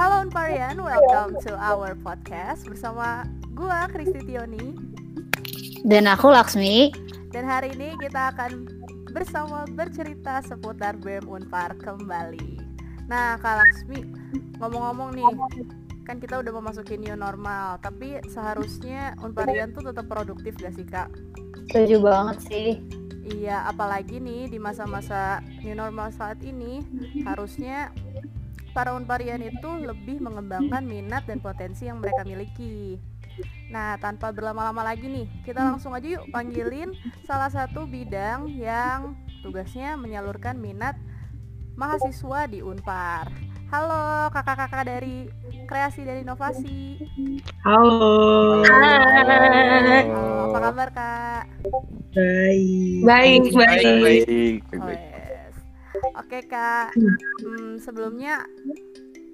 Halo Unparian, welcome to our podcast bersama gua Kristi Tioni Dan aku Laksmi. dan hari ini kita akan bersama bercerita seputar BEM Unpar kembali. Nah, Kak Laksmi, ngomong-ngomong nih, kan kita udah memasuki new normal, tapi seharusnya Unparian tuh tetap produktif gak sih Kak? Setuju banget sih. Iya, apalagi nih di masa-masa new normal saat ini, harusnya para unparian itu lebih mengembangkan minat dan potensi yang mereka miliki. Nah, tanpa berlama-lama lagi nih, kita langsung aja yuk panggilin salah satu bidang yang tugasnya menyalurkan minat mahasiswa di Unpar. Halo kakak-kakak dari kreasi dan inovasi. Halo. Hai. Halo, apa kabar kak? Baik. Baik, baik baik Oh, yes. Oke kak, Hmm, sebelumnya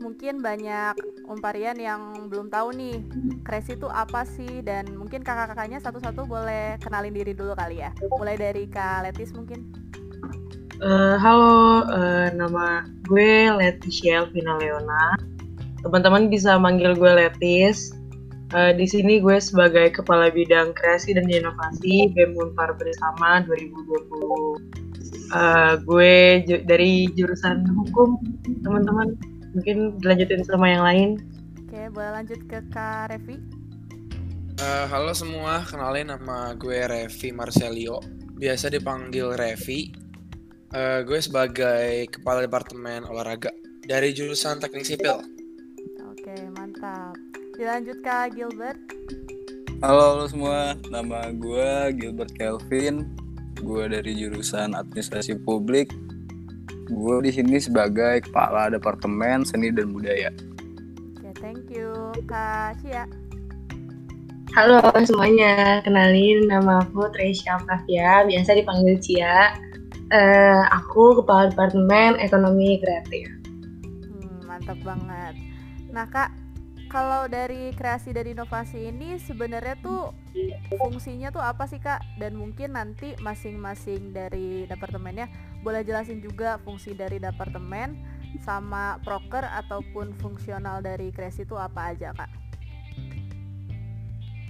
mungkin banyak umparian yang belum tahu nih Kresi itu apa sih dan mungkin kakak-kakaknya satu-satu boleh kenalin diri dulu kali ya. Mulai dari Kak Letis mungkin. Eh, halo, eh, nama gue Leticia Elvina Leona. Teman-teman bisa manggil gue Letis. Eh, di sini gue sebagai Kepala Bidang Kreasi dan Inovasi BEM Unpar Bersama 2020. Eh, gue ju- dari jurusan hukum, teman-teman. Mungkin dilanjutin sama yang lain. Oke, boleh lanjut ke Kak Revi. Eh, halo semua, kenalin nama gue Revi Marcelio. Biasa dipanggil Revi. Eh, gue sebagai kepala departemen olahraga dari jurusan teknik sipil. Oke, mantap. Dilanjut Kak Gilbert. Halo, halo semua, nama gue Gilbert Kelvin. Gue dari jurusan Administrasi Publik. Gue di sini sebagai kepala Departemen Seni dan Budaya. Oke, thank you. Kak Cia. Halo semuanya, kenalin nama aku Tresya Pravia, biasa dipanggil Cia. Eh, aku Kepala Departemen Ekonomi Kreatif. Hmm, mantap banget. Nah kak, kalau dari kreasi dan inovasi ini sebenarnya tuh fungsinya tuh apa sih kak? Dan mungkin nanti masing-masing dari departemennya boleh jelasin juga fungsi dari departemen sama proker ataupun fungsional dari kreasi itu apa aja kak?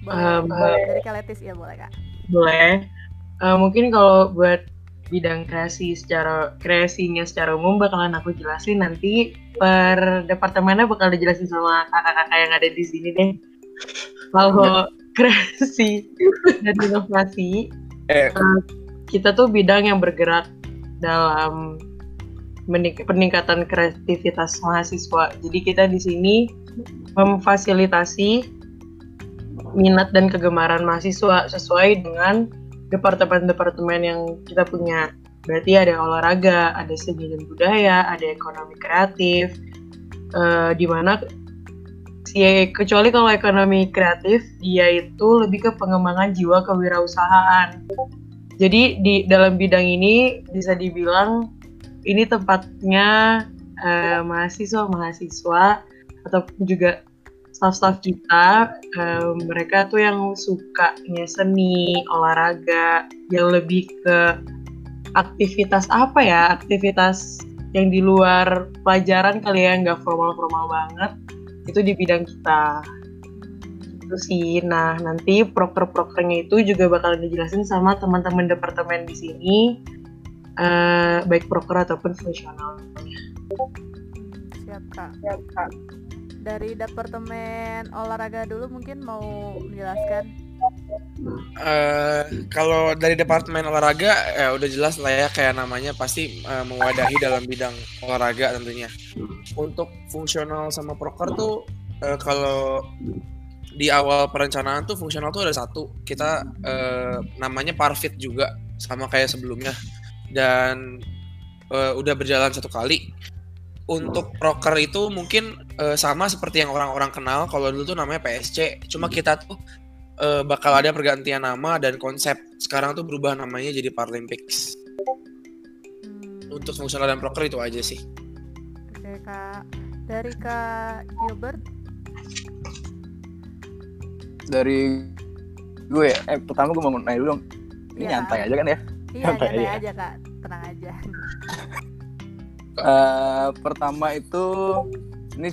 Boleh, Um, boleh. dari Kaletis ya boleh kak. boleh Eh, mungkin kalau buat bidang kreasi secara kreasinya secara umum bakalan aku jelasin nanti per departemennya bakal dijelasin sama kakak-kakak yang ada di sini deh. Kalau kreasi dan inovasi Eh. eh, kita tuh bidang yang bergerak dalam peningkatan kreativitas mahasiswa. Jadi kita di sini memfasilitasi minat dan kegemaran mahasiswa sesuai dengan departemen-departemen yang kita punya. Berarti ada olahraga, ada seni dan budaya, ada ekonomi kreatif, eh, di mana si kecuali kalau ekonomi kreatif dia itu lebih ke pengembangan jiwa kewirausahaan. Jadi di dalam bidang ini bisa dibilang ini tempatnya eh, mahasiswa-mahasiswa ataupun juga staff-staff kita eh, mereka tuh yang sukanya seni, olahraga, yang lebih ke aktivitas apa ya? Aktivitas yang di luar pelajaran kali ya, nggak formal-formal banget. Itu di bidang kita. Itu sih. Nah, nanti proker-prokernya itu juga bakal dijelasin sama teman-teman departemen di sini, eh, baik proker ataupun fungsional. Hmm, siap kak. Dari departemen olahraga dulu mungkin mau menjelaskan. Eh, kalau dari departemen olahraga ya udah jelas lah ya kayak namanya pasti eh, mewadahi dalam bidang olahraga tentunya. Untuk fungsional sama proker tuh eh, kalau di awal perencanaan tuh fungsional tuh ada satu kita eh, namanya parfit juga sama kayak sebelumnya dan eh, udah berjalan satu kali. Untuk proker itu mungkin eh, sama seperti yang orang-orang kenal kalau dulu tuh namanya PSC. Cuma kita tuh eh, bakal ada pergantian nama dan konsep. Sekarang tuh berubah namanya jadi Paralympics. Hmm, Untuk fungsional dan proker itu aja sih. Oke kak. Dari kak Gilbert. Dari gue, ya, eh pertama gue mau nanya dulu dong. Ini Iya. nyantai aja kan ya? Iya Santai nyantai aja. aja kak. Eh, pertama itu ini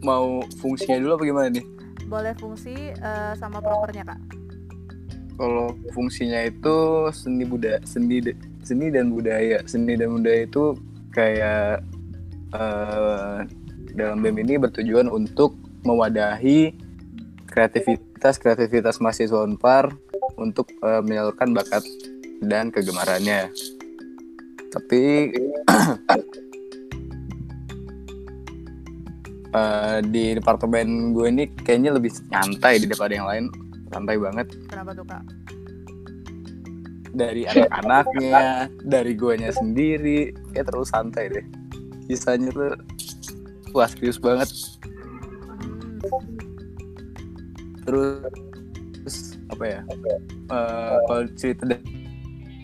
mau fungsinya dulu apa gimana nih? Boleh fungsi eh, sama prokernya kak. Kalau fungsinya itu seni budaya, seni seni dan budaya. Seni dan budaya itu kayak eh, dalam BEM ini bertujuan untuk mewadahi kreativitas kreativitas mahasiswa Unpar untuk eh, menyalurkan bakat dan kegemarannya. Tapi eh, di departemen gue ini kayaknya lebih nyantai daripada yang lain, santai banget Kenapa tuh kak? dari anak-anaknya, dari guanya sendiri, kayak terlalu santai deh. Sisanya tuh wah serius banget. Terus, terus apa ya? Eh, kalau cerita da-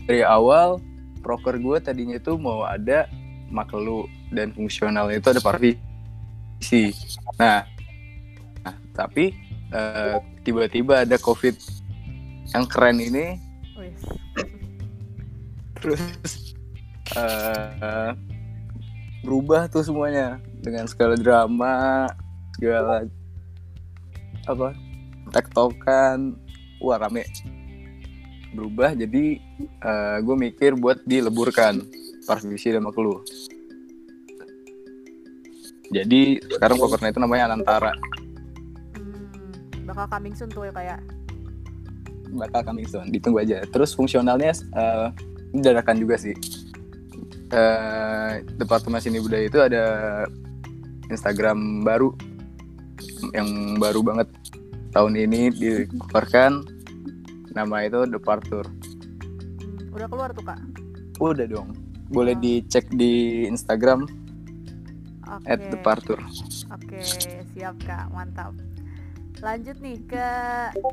dari awal, proker gue tadinya itu mau ada makelu dan fungsional itu ada parvisi. Nah, nah tapi eh, tiba-tiba ada covid yang keren ini. Terus eh, berubah tuh semuanya dengan segala drama segala apa tektokan. Wah rame berubah jadi gue mikir buat dileburkan parvisi dan maklu jadi sekarang pokernya itu namanya Anantara. Hmm, bakal coming soon tuh ya kayak. bakal coming soon ditunggu aja. Terus fungsionalnya eh, ini dadakan juga sih. Eh, departemen seni budaya itu ada Instagram baru yang baru banget. Tahun ini dikeluarkan nama itu Departure udah keluar tuh kak. udah dong boleh dicek di Instagram Oke. at Departure Oke, siap kak, mantap. Lanjut nih ke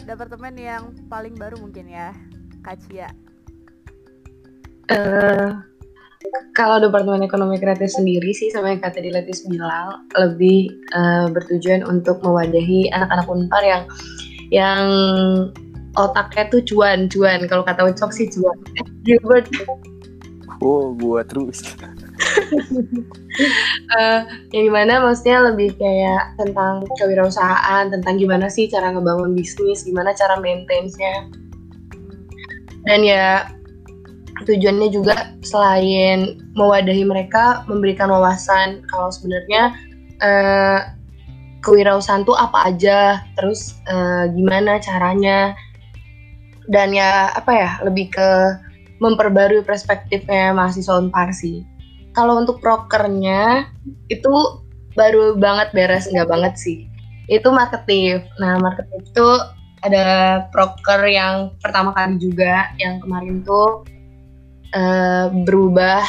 departemen yang paling baru mungkin ya, Kak Cia. Eh, kalau Departemen Ekonomi Kreatif sendiri sih sama yang kata Diletis bilang lebih eh, bertujuan untuk mewadahi anak-anak unpar yang yang otaknya tuh cuan-cuan kalau kata Ucok sih cuan Eh, Gilbert. Wow gua terus. Eh, yang di mana maksudnya lebih kayak tentang kewirausahaan tentang gimana sih cara ngebangun bisnis gimana cara maintain-nya. Dan ya tujuannya juga selain mewadahi mereka memberikan wawasan. Kalau sebenarnya eh, kewirausahaan tuh apa aja? Terus eh, gimana caranya dan ya apa ya lebih ke memperbarui perspektifnya mahasiswa Unpar sih. Kalau untuk prokernya itu baru banget beres nggak banget sih. Itu marketing nah marketing itu ada proker yang pertama kali juga yang kemarin tuh eh, berubah.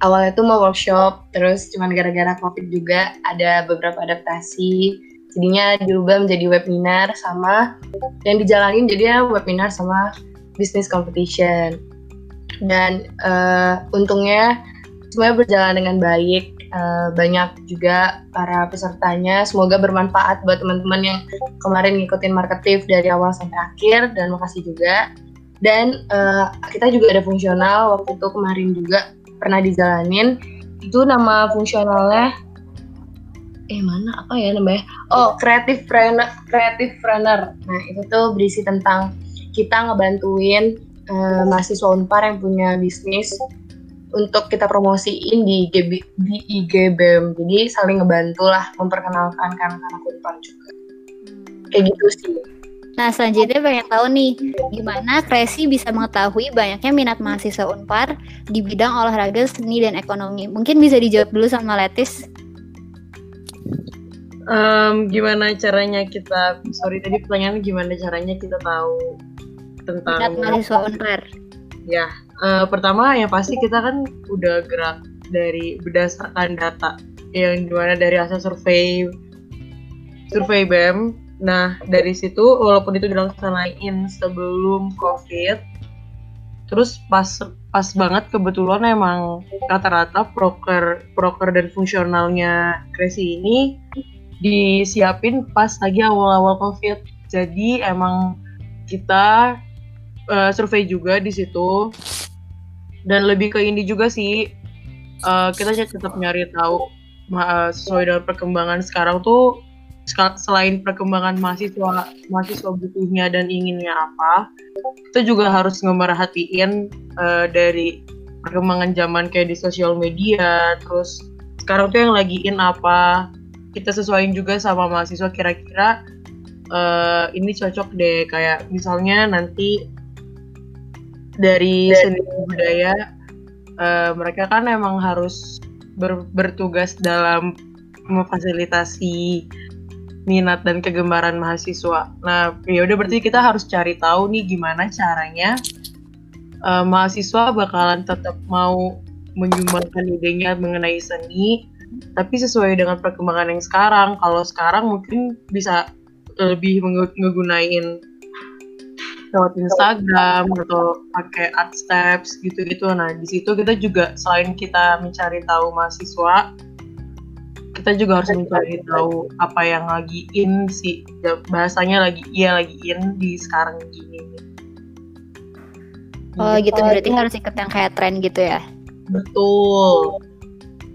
Awalnya tuh mau workshop terus cuman gara-gara covid juga ada beberapa adaptasi jadinya dirubah menjadi webinar sama yang dijalanin jadinya webinar sama business competition. Dan eh, untungnya semuanya berjalan dengan baik. Eh, banyak juga para pesertanya. Semoga bermanfaat buat teman-teman yang kemarin ngikutin marketing dari awal sampai akhir dan makasih juga. Dan eh, kita juga ada fungsional waktu itu kemarin juga pernah dijalanin. Itu nama fungsionalnya eh mana? Apa ya namanya? Oh creative runner creative runner nah itu tuh berisi tentang kita ngebantuin eh, mahasiswa unpar yang punya bisnis untuk kita promosiin di GB, di IG BEM jadi saling ngebantu lah memperkenalkan ke anak-anak unpar juga. Kayak gitu sih. Nah, selanjutnya pengen tahu nih, gimana Kresi bisa mengetahui banyaknya minat mahasiswa Unpar di bidang olahraga, seni, dan ekonomi? Mungkin bisa dijawab dulu sama Letis. Em, gimana caranya kita sorry tadi pertanyaannya gimana caranya kita tahu Minat tentang mahasiswa Unpar. ya eh, pertama yang pasti kita kan udah gerak dari berdasarkan data yang di mana dari hasil survei survei BEM nah dari situ walaupun itu dilaksanain sebelum covid terus pas pas banget kebetulan emang rata-rata proker proker dan fungsionalnya Kresi ini disiapin pas lagi awal-awal covid. Jadi emang kita eh, survei juga di situ. Dan lebih ke ini juga sih eh, kita tetap nyari tahu ma- sesuai dengan perkembangan sekarang tuh selain perkembangan mahasiswa mahasiswa butuhnya dan inginnya apa kita juga harus ngemerhatiin eh, dari perkembangan zaman kayak di sosial media terus sekarang tuh yang lagi in apa kita sesuaiin juga sama mahasiswa kira-kira eh, ini cocok deh kayak misalnya nanti dari seni budaya eh, mereka kan emang harus ber- bertugas dalam memfasilitasi minat dan kegemaran mahasiswa. Nah, ya udah berarti kita harus cari tahu nih gimana caranya eh, mahasiswa bakalan tetap mau menyumbangkan idenya mengenai seni, tapi sesuai dengan perkembangan yang sekarang. Kalau sekarang mungkin bisa lebih ngegunain lewat Instagram atau pakai art steps gitu-gitu. Nah, di situ kita juga selain kita mencari tahu mahasiswa, kita juga harus mencari tahu apa yang lagi in sih. Ya, Bahasanya lagi iya lagi in di sekarang gini. Oh gitu berarti harus ikut yang kayak tren gitu ya. Betul.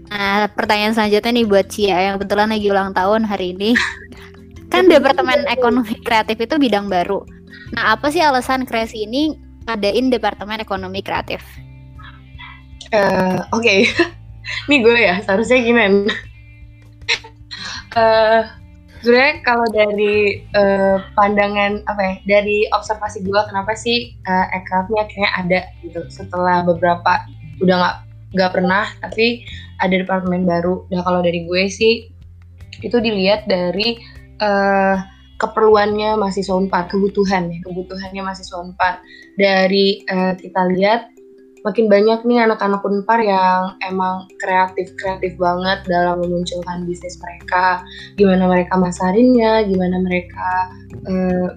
Nah, pertanyaan selanjutnya nih buat Cia yang kebetulan lagi ulang tahun hari ini. Kan Departemen Ekonomi Kreatif itu bidang baru. Nah, apa sih alasan Kreasi ini ngadain Departemen Ekonomi Kreatif? Eh, Oke, ini gue ya seharusnya gimana? Eh, sebenarnya kalau dari eh, pandangan apa ya, dari observasi gue kenapa sih uh, aircraftnya akhirnya ada gitu setelah beberapa udah nggak nggak pernah tapi ada departemen baru. Nah kalau dari gue sih itu dilihat dari eh, keperluannya mahasiswa Unpar, kebutuhan ya, kebutuhannya mahasiswa Unpar. Dari eh, kita lihat makin banyak nih anak-anak Unpar yang emang kreatif-kreatif banget dalam memunculkan bisnis mereka, gimana mereka masarinnya, gimana mereka eh,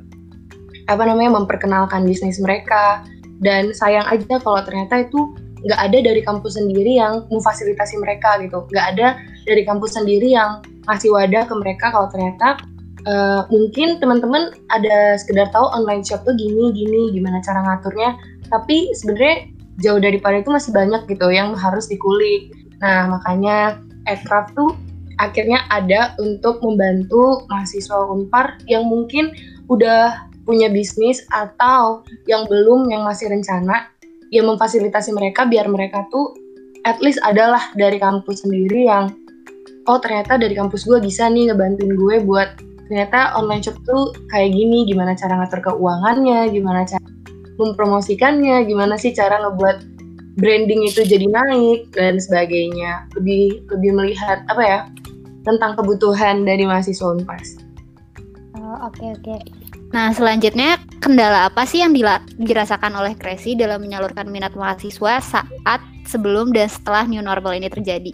apa namanya memperkenalkan bisnis mereka. Dan sayang aja kalau ternyata itu nggak ada dari kampus sendiri yang memfasilitasi mereka gitu, nggak ada dari kampus sendiri yang ngasih wadah ke mereka kalau ternyata eh, mungkin teman-teman ada sekedar tahu online shop tuh gini gini gimana cara ngaturnya. Tapi sebenarnya jauh daripada itu masih banyak gitu yang harus dikulik nah makanya aircraft tuh akhirnya ada untuk membantu mahasiswa unpar yang mungkin udah punya bisnis atau yang belum yang masih rencana yang memfasilitasi mereka biar mereka tuh at least adalah dari kampus sendiri yang oh ternyata dari kampus gue bisa nih ngebantuin gue buat ternyata online shop tuh kayak gini gimana cara ngatur keuangannya gimana cara mempromosikannya gimana sih cara ngebuat branding itu jadi naik dan sebagainya lebih lebih melihat apa ya tentang kebutuhan dari mahasiswa Unpas. Oh, oke oke. Nah, selanjutnya kendala apa sih yang dila- dirasakan oleh Kresi dalam menyalurkan minat mahasiswa saat sebelum dan setelah new normal ini terjadi?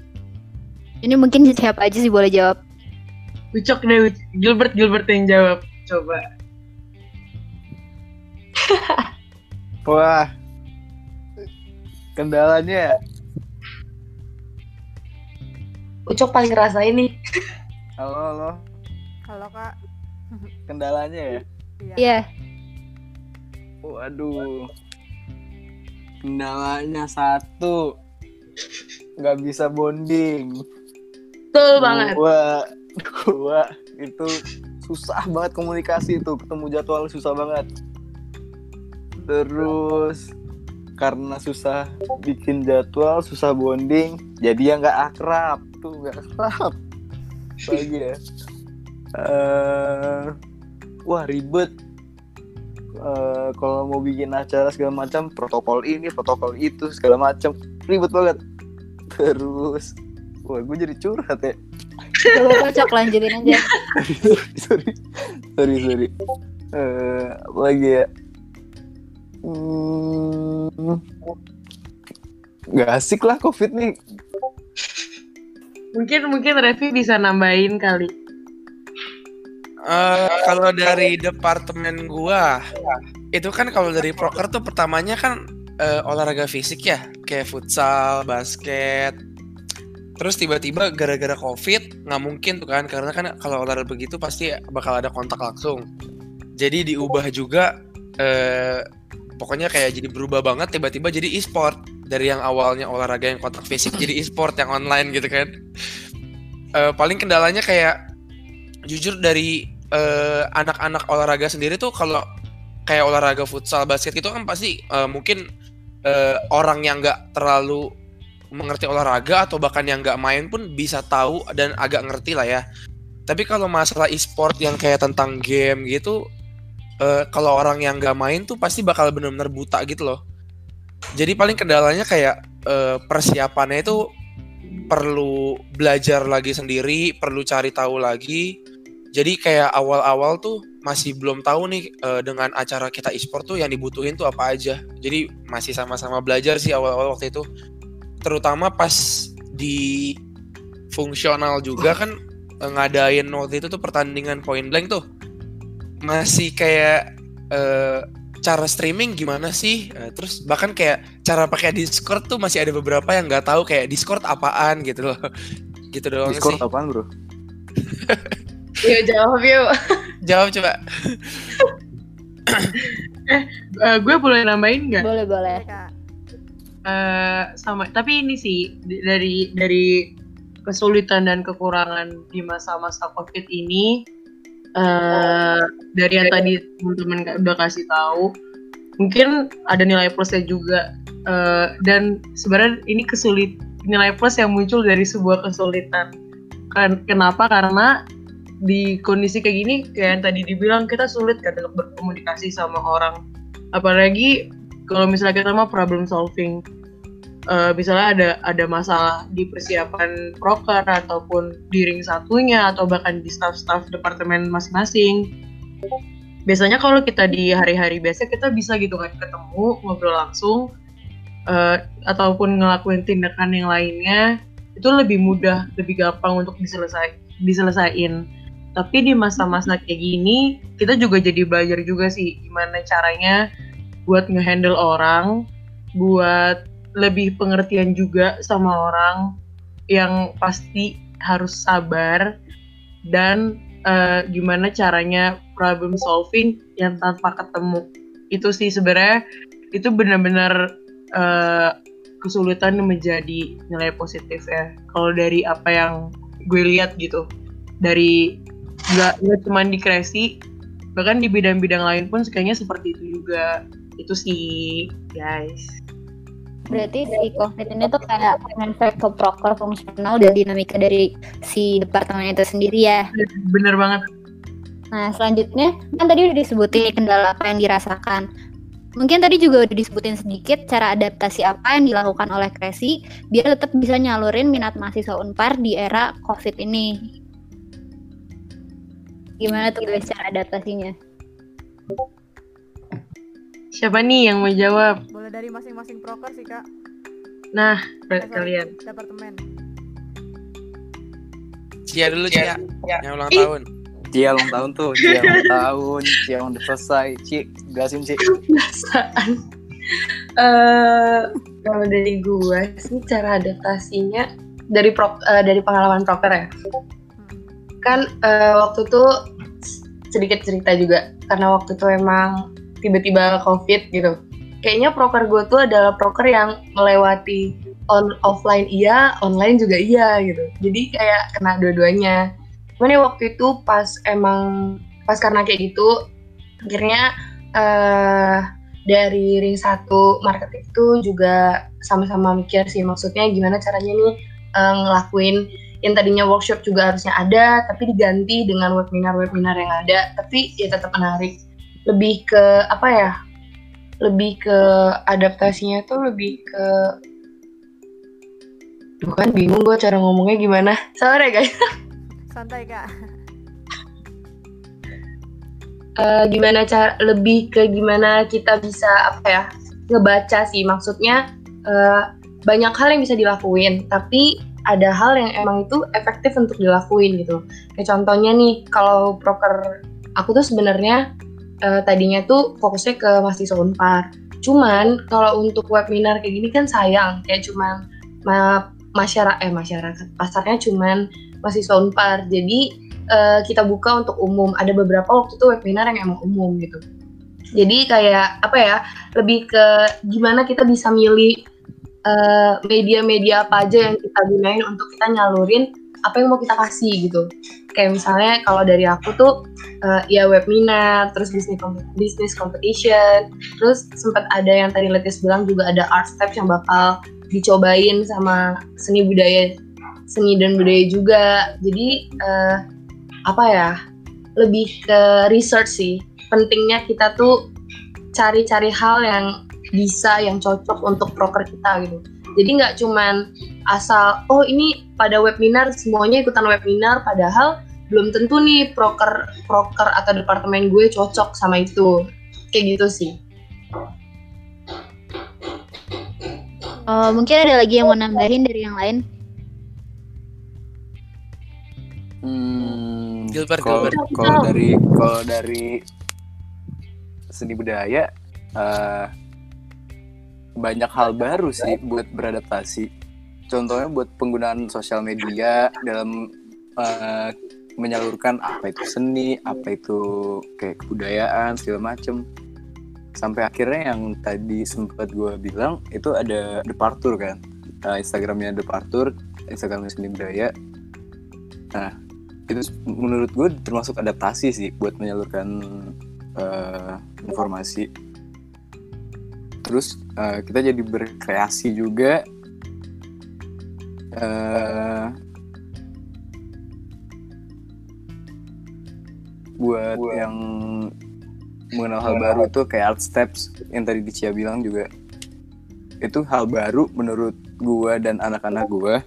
Ini mungkin siapa aja sih boleh jawab. Ucok deh, Gilbert Gilbert yang jawab. Coba. Wah. Kendalanya Ucok paling ngerasa ini. halo halo. Halo kak. Kendalanya ya. Iya. Iya. Waduh. Kendalanya satu. nggak bisa bonding. Betul banget. Gua, gua itu susah banget komunikasi itu ketemu jadwal susah banget. Terus karena susah bikin jadwal, susah bonding, jadi ya nggak akrab tuh nggak akrab. Lagi ya. Eh, wah ribet. Eh, kalau mau bikin acara segala macam, protokol ini, protokol itu segala macam, ribet banget. Terus, wah gue jadi curhat ya. Cocok lanjutin aja. sorry sorry sorry Eh, apa lagi ya hmm, nggak asik lah covid nih. Mungkin mungkin Revi bisa nambahin kali. Eh, kalau dari departemen gua itu kan kalau dari proker tuh pertamanya kan eh, olahraga fisik ya. Kayak futsal basket. Terus tiba-tiba gara-gara covid nggak mungkin tuh kan. Karena kan kalau olahraga begitu pasti bakal ada kontak langsung. Jadi diubah juga eh, pokoknya kayak jadi berubah banget tiba-tiba jadi e-sport. Dari yang awalnya olahraga yang kontak fisik jadi e-sport yang online gitu kan. Eh, paling kendalanya kayak jujur dari eh, anak-anak olahraga sendiri tuh kalau kayak olahraga futsal basket gitu kan pasti eh, mungkin eh, orang yang nggak terlalu mengerti olahraga atau bahkan yang nggak main pun bisa tahu dan agak ngerti lah ya. Tapi kalau masalah e-sport yang kayak tentang game gitu eh, kalau orang yang nggak main tuh pasti bakal bener-bener buta gitu loh jadi paling kendalanya kayak eh, persiapannya itu perlu belajar lagi sendiri, perlu cari tahu lagi. Jadi kayak awal-awal tuh masih belum tahu nih eh, dengan acara kita e-sport tuh yang dibutuhin tuh apa aja. Jadi masih sama-sama belajar sih awal-awal waktu itu. Terutama pas di fungsional juga kan ngadain waktu itu tuh pertandingan point blank tuh. Masih kayak eh, cara streaming gimana sih? Eh, terus bahkan kayak cara pakai Discord tuh masih ada beberapa yang nggak tahu kayak Discord apaan gitu loh. Gitu doang Discord sih. apaan bro? Yuk jawab yuk. Jawab coba. Eh, gue boleh nambahin nggak? Boleh boleh. Eh, sama tapi ini sih dari dari kesulitan dan kekurangan di masa-masa covid ini eh dari yang tadi teman-teman udah kasih tahu mungkin ada nilai plusnya juga. Eh, dan sebenarnya ini kesulit nilai plus yang muncul dari sebuah kesulitan. Kan kenapa? Karena di kondisi kayak gini kayak yang tadi dibilang kita sulit kan untuk berkomunikasi sama orang. Apalagi kalau misalnya kita mau problem solving eh, misalnya ada ada masalah di persiapan proker ataupun di ring satunya atau bahkan di staff-staff departemen masing-masing. Biasanya kalau kita di hari-hari biasa kita bisa gitu kan ketemu ngobrol langsung eh, ataupun ngelakuin tindakan yang lainnya itu lebih mudah lebih gampang untuk diselesai diselesain tapi di masa-masa kayak gini kita juga jadi belajar juga sih gimana caranya buat ngehandle orang buat lebih pengertian juga sama orang yang pasti harus sabar dan eh, gimana caranya problem solving yang tanpa ketemu. Itu sih sebenarnya itu benar-benar eh, kesulitan menjadi nilai positif ya. Kalau dari apa yang gue lihat gitu dari nggak nggak cuma di kreasi bahkan di bidang-bidang lain pun kayaknya seperti itu juga. Itu sih guys Berarti si COVID ini tuh kayak efek ke proker fungsional dan dinamika dari si departemen itu sendiri ya. bener banget Nah, selanjutnya kan tadi udah disebutin kendala apa yang dirasakan. Mungkin tadi juga udah disebutin sedikit cara adaptasi apa yang dilakukan oleh Kresi biar tetap bisa nyalurin minat mahasiswa Unpar di era COVID ini. Gimana tuh guys cara adaptasinya? Siapa nih yang mau jawab Boleh dari masing-masing proker sih kak. nah Eh, sorry, kalian Departemen. Cia dulu Cia. Yang ulang Ih. tahun. Cia ulang tahun tuh, Cia ulang tahun, Cia udah selesai. Ci, jelasin Ci. Perasaan. Eh, kalau dari gue sih cara adaptasinya dari pro, eh, dari pengalaman proker ya. Hmm. Kan eh, waktu itu sedikit cerita juga karena waktu itu emang tiba-tiba covid gitu. Kayaknya proker gue tuh adalah proker yang melewati on offline iya, online juga iya gitu. Jadi kayak kena dua-duanya. Cuman ya waktu itu pas emang pas karena kayak gitu akhirnya eh dari ring satu market itu juga sama-sama mikir sih maksudnya gimana caranya nih eh, ngelakuin yang tadinya workshop juga harusnya ada tapi diganti dengan webinar-webinar yang ada tapi ya tetap menarik lebih ke apa ya lebih ke adaptasinya tuh lebih ke bukan bingung gue cara ngomongnya gimana. Sorry guys. Santai kak. Eh, gimana cara lebih ke gimana kita bisa apa ya ngebaca sih. Maksudnya eh, banyak hal yang bisa dilakuin tapi ada hal yang emang itu efektif untuk dilakuin gitu. Kayak contohnya nih kalau proker aku tuh sebenarnya eh, tadinya tuh fokusnya ke mahasiswa unpar cuman kalau untuk webinar kayak gini kan sayang kayak cuman ma masyarakat eh masyarakat pasarnya cuman mahasiswa unpar jadi eh, kita buka untuk umum. Ada beberapa waktu itu webinar yang emang umum gitu. Jadi kayak apa ya, lebih ke gimana kita bisa milih eh, media-media apa aja yang kita gunain untuk kita nyalurin apa yang mau kita kasih gitu. Kayak misalnya kalau dari aku tuh uh, ya webinar terus bisnis bisnis competition terus sempat ada yang tadi Letis bilang juga ada art steps yang bakal dicobain sama seni budaya seni dan budaya juga. Jadi uh, apa ya lebih ke research sih. Pentingnya kita tuh cari-cari hal yang bisa yang cocok untuk proker kita gitu jadi nggak cuman asal oh ini pada webinar semuanya ikutan webinar padahal belum tentu nih proker proker atau departemen gue cocok sama itu kayak gitu sih Oh, mungkin ada lagi yang mau nambahin dari yang lain? Hmm, Gilbert, kalau Gilbert. kalau dari kalau dari seni budaya eh, banyak hal baru sih buat beradaptasi. Contohnya buat penggunaan sosial media dalam eh, menyalurkan apa itu seni, apa itu kayak kebudayaan segala macem. Sampai akhirnya yang tadi sempat gue bilang itu ada departur kan, Eh, Instagramnya departur, Instagramnya seni budaya. Nah itu menurut gue termasuk adaptasi sih buat menyalurkan eh, informasi. Terus eh, kita jadi berkreasi juga. eh buat, yang mengenal hal baru tuh kayak art steps yang tadi Dicia bilang juga. Itu hal baru menurut gua dan anak-anak gua.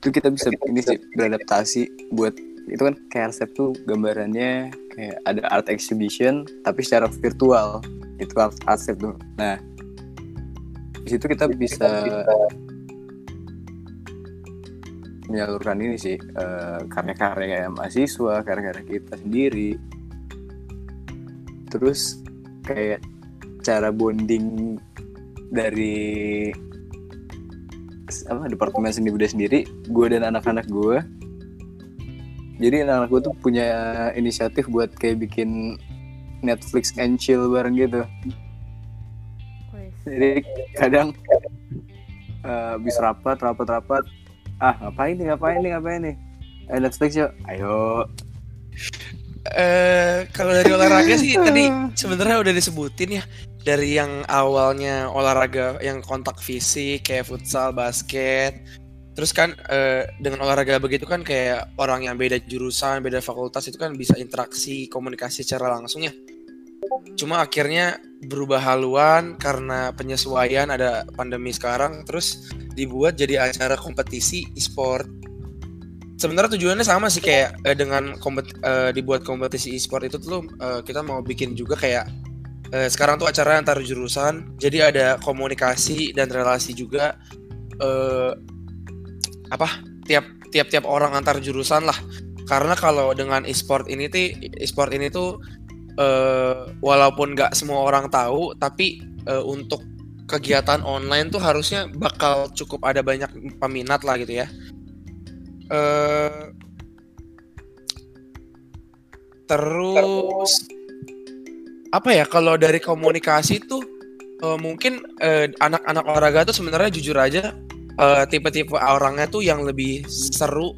Itu kita bisa ini sih beradaptasi buat itu kan kayak art step tuh gambarannya kayak ada art exhibition tapi secara virtual. Itu art, art step tuh nah di situ kita bisa menyalurkan ini sih eh, karya-karya mahasiswa karya-karya kita sendiri. Terus kayak cara bonding dari apa departemen seni budaya sendiri gue dan anak-anak gue jadi anak-anak gue tuh punya inisiatif buat kayak bikin Netflix and chill bareng gitu. Jadi kadang eh, habis rapat rapat rapat ah ngapain nih ngapain nih ngapain nih? Eh, Netflix yuk. Ayo. Eh, kalau dari olahraga sih tadi sebenarnya udah disebutin ya. Dari yang awalnya olahraga yang kontak fisik kayak futsal, basket. Terus kan eh, dengan olahraga begitu kan kayak orang yang beda jurusan, beda fakultas itu kan bisa interaksi, komunikasi secara langsung ya. Cuma akhirnya berubah haluan karena penyesuaian ada pandemi sekarang terus dibuat jadi acara kompetisi e-sport sebenarnya tujuannya sama sih kayak eh, dengan kompet- eh, dibuat kompetisi e-sport itu tuh eh, kita mau bikin juga kayak eh, sekarang tuh acara antar jurusan jadi ada komunikasi dan relasi juga eh, apa tiap tiap tiap orang antar jurusan lah. Karena kalau dengan e-sport ini tuh e-sport ini tuh eh, walaupun nggak semua orang tahu tapi eh, untuk kegiatan online tuh harusnya bakal cukup ada banyak peminat lah gitu ya. Eh terus apa ya kalau dari komunikasi tuh eh, mungkin anak-anak olahraga tuh sebenarnya jujur aja eh, tipe-tipe orangnya tuh yang lebih seru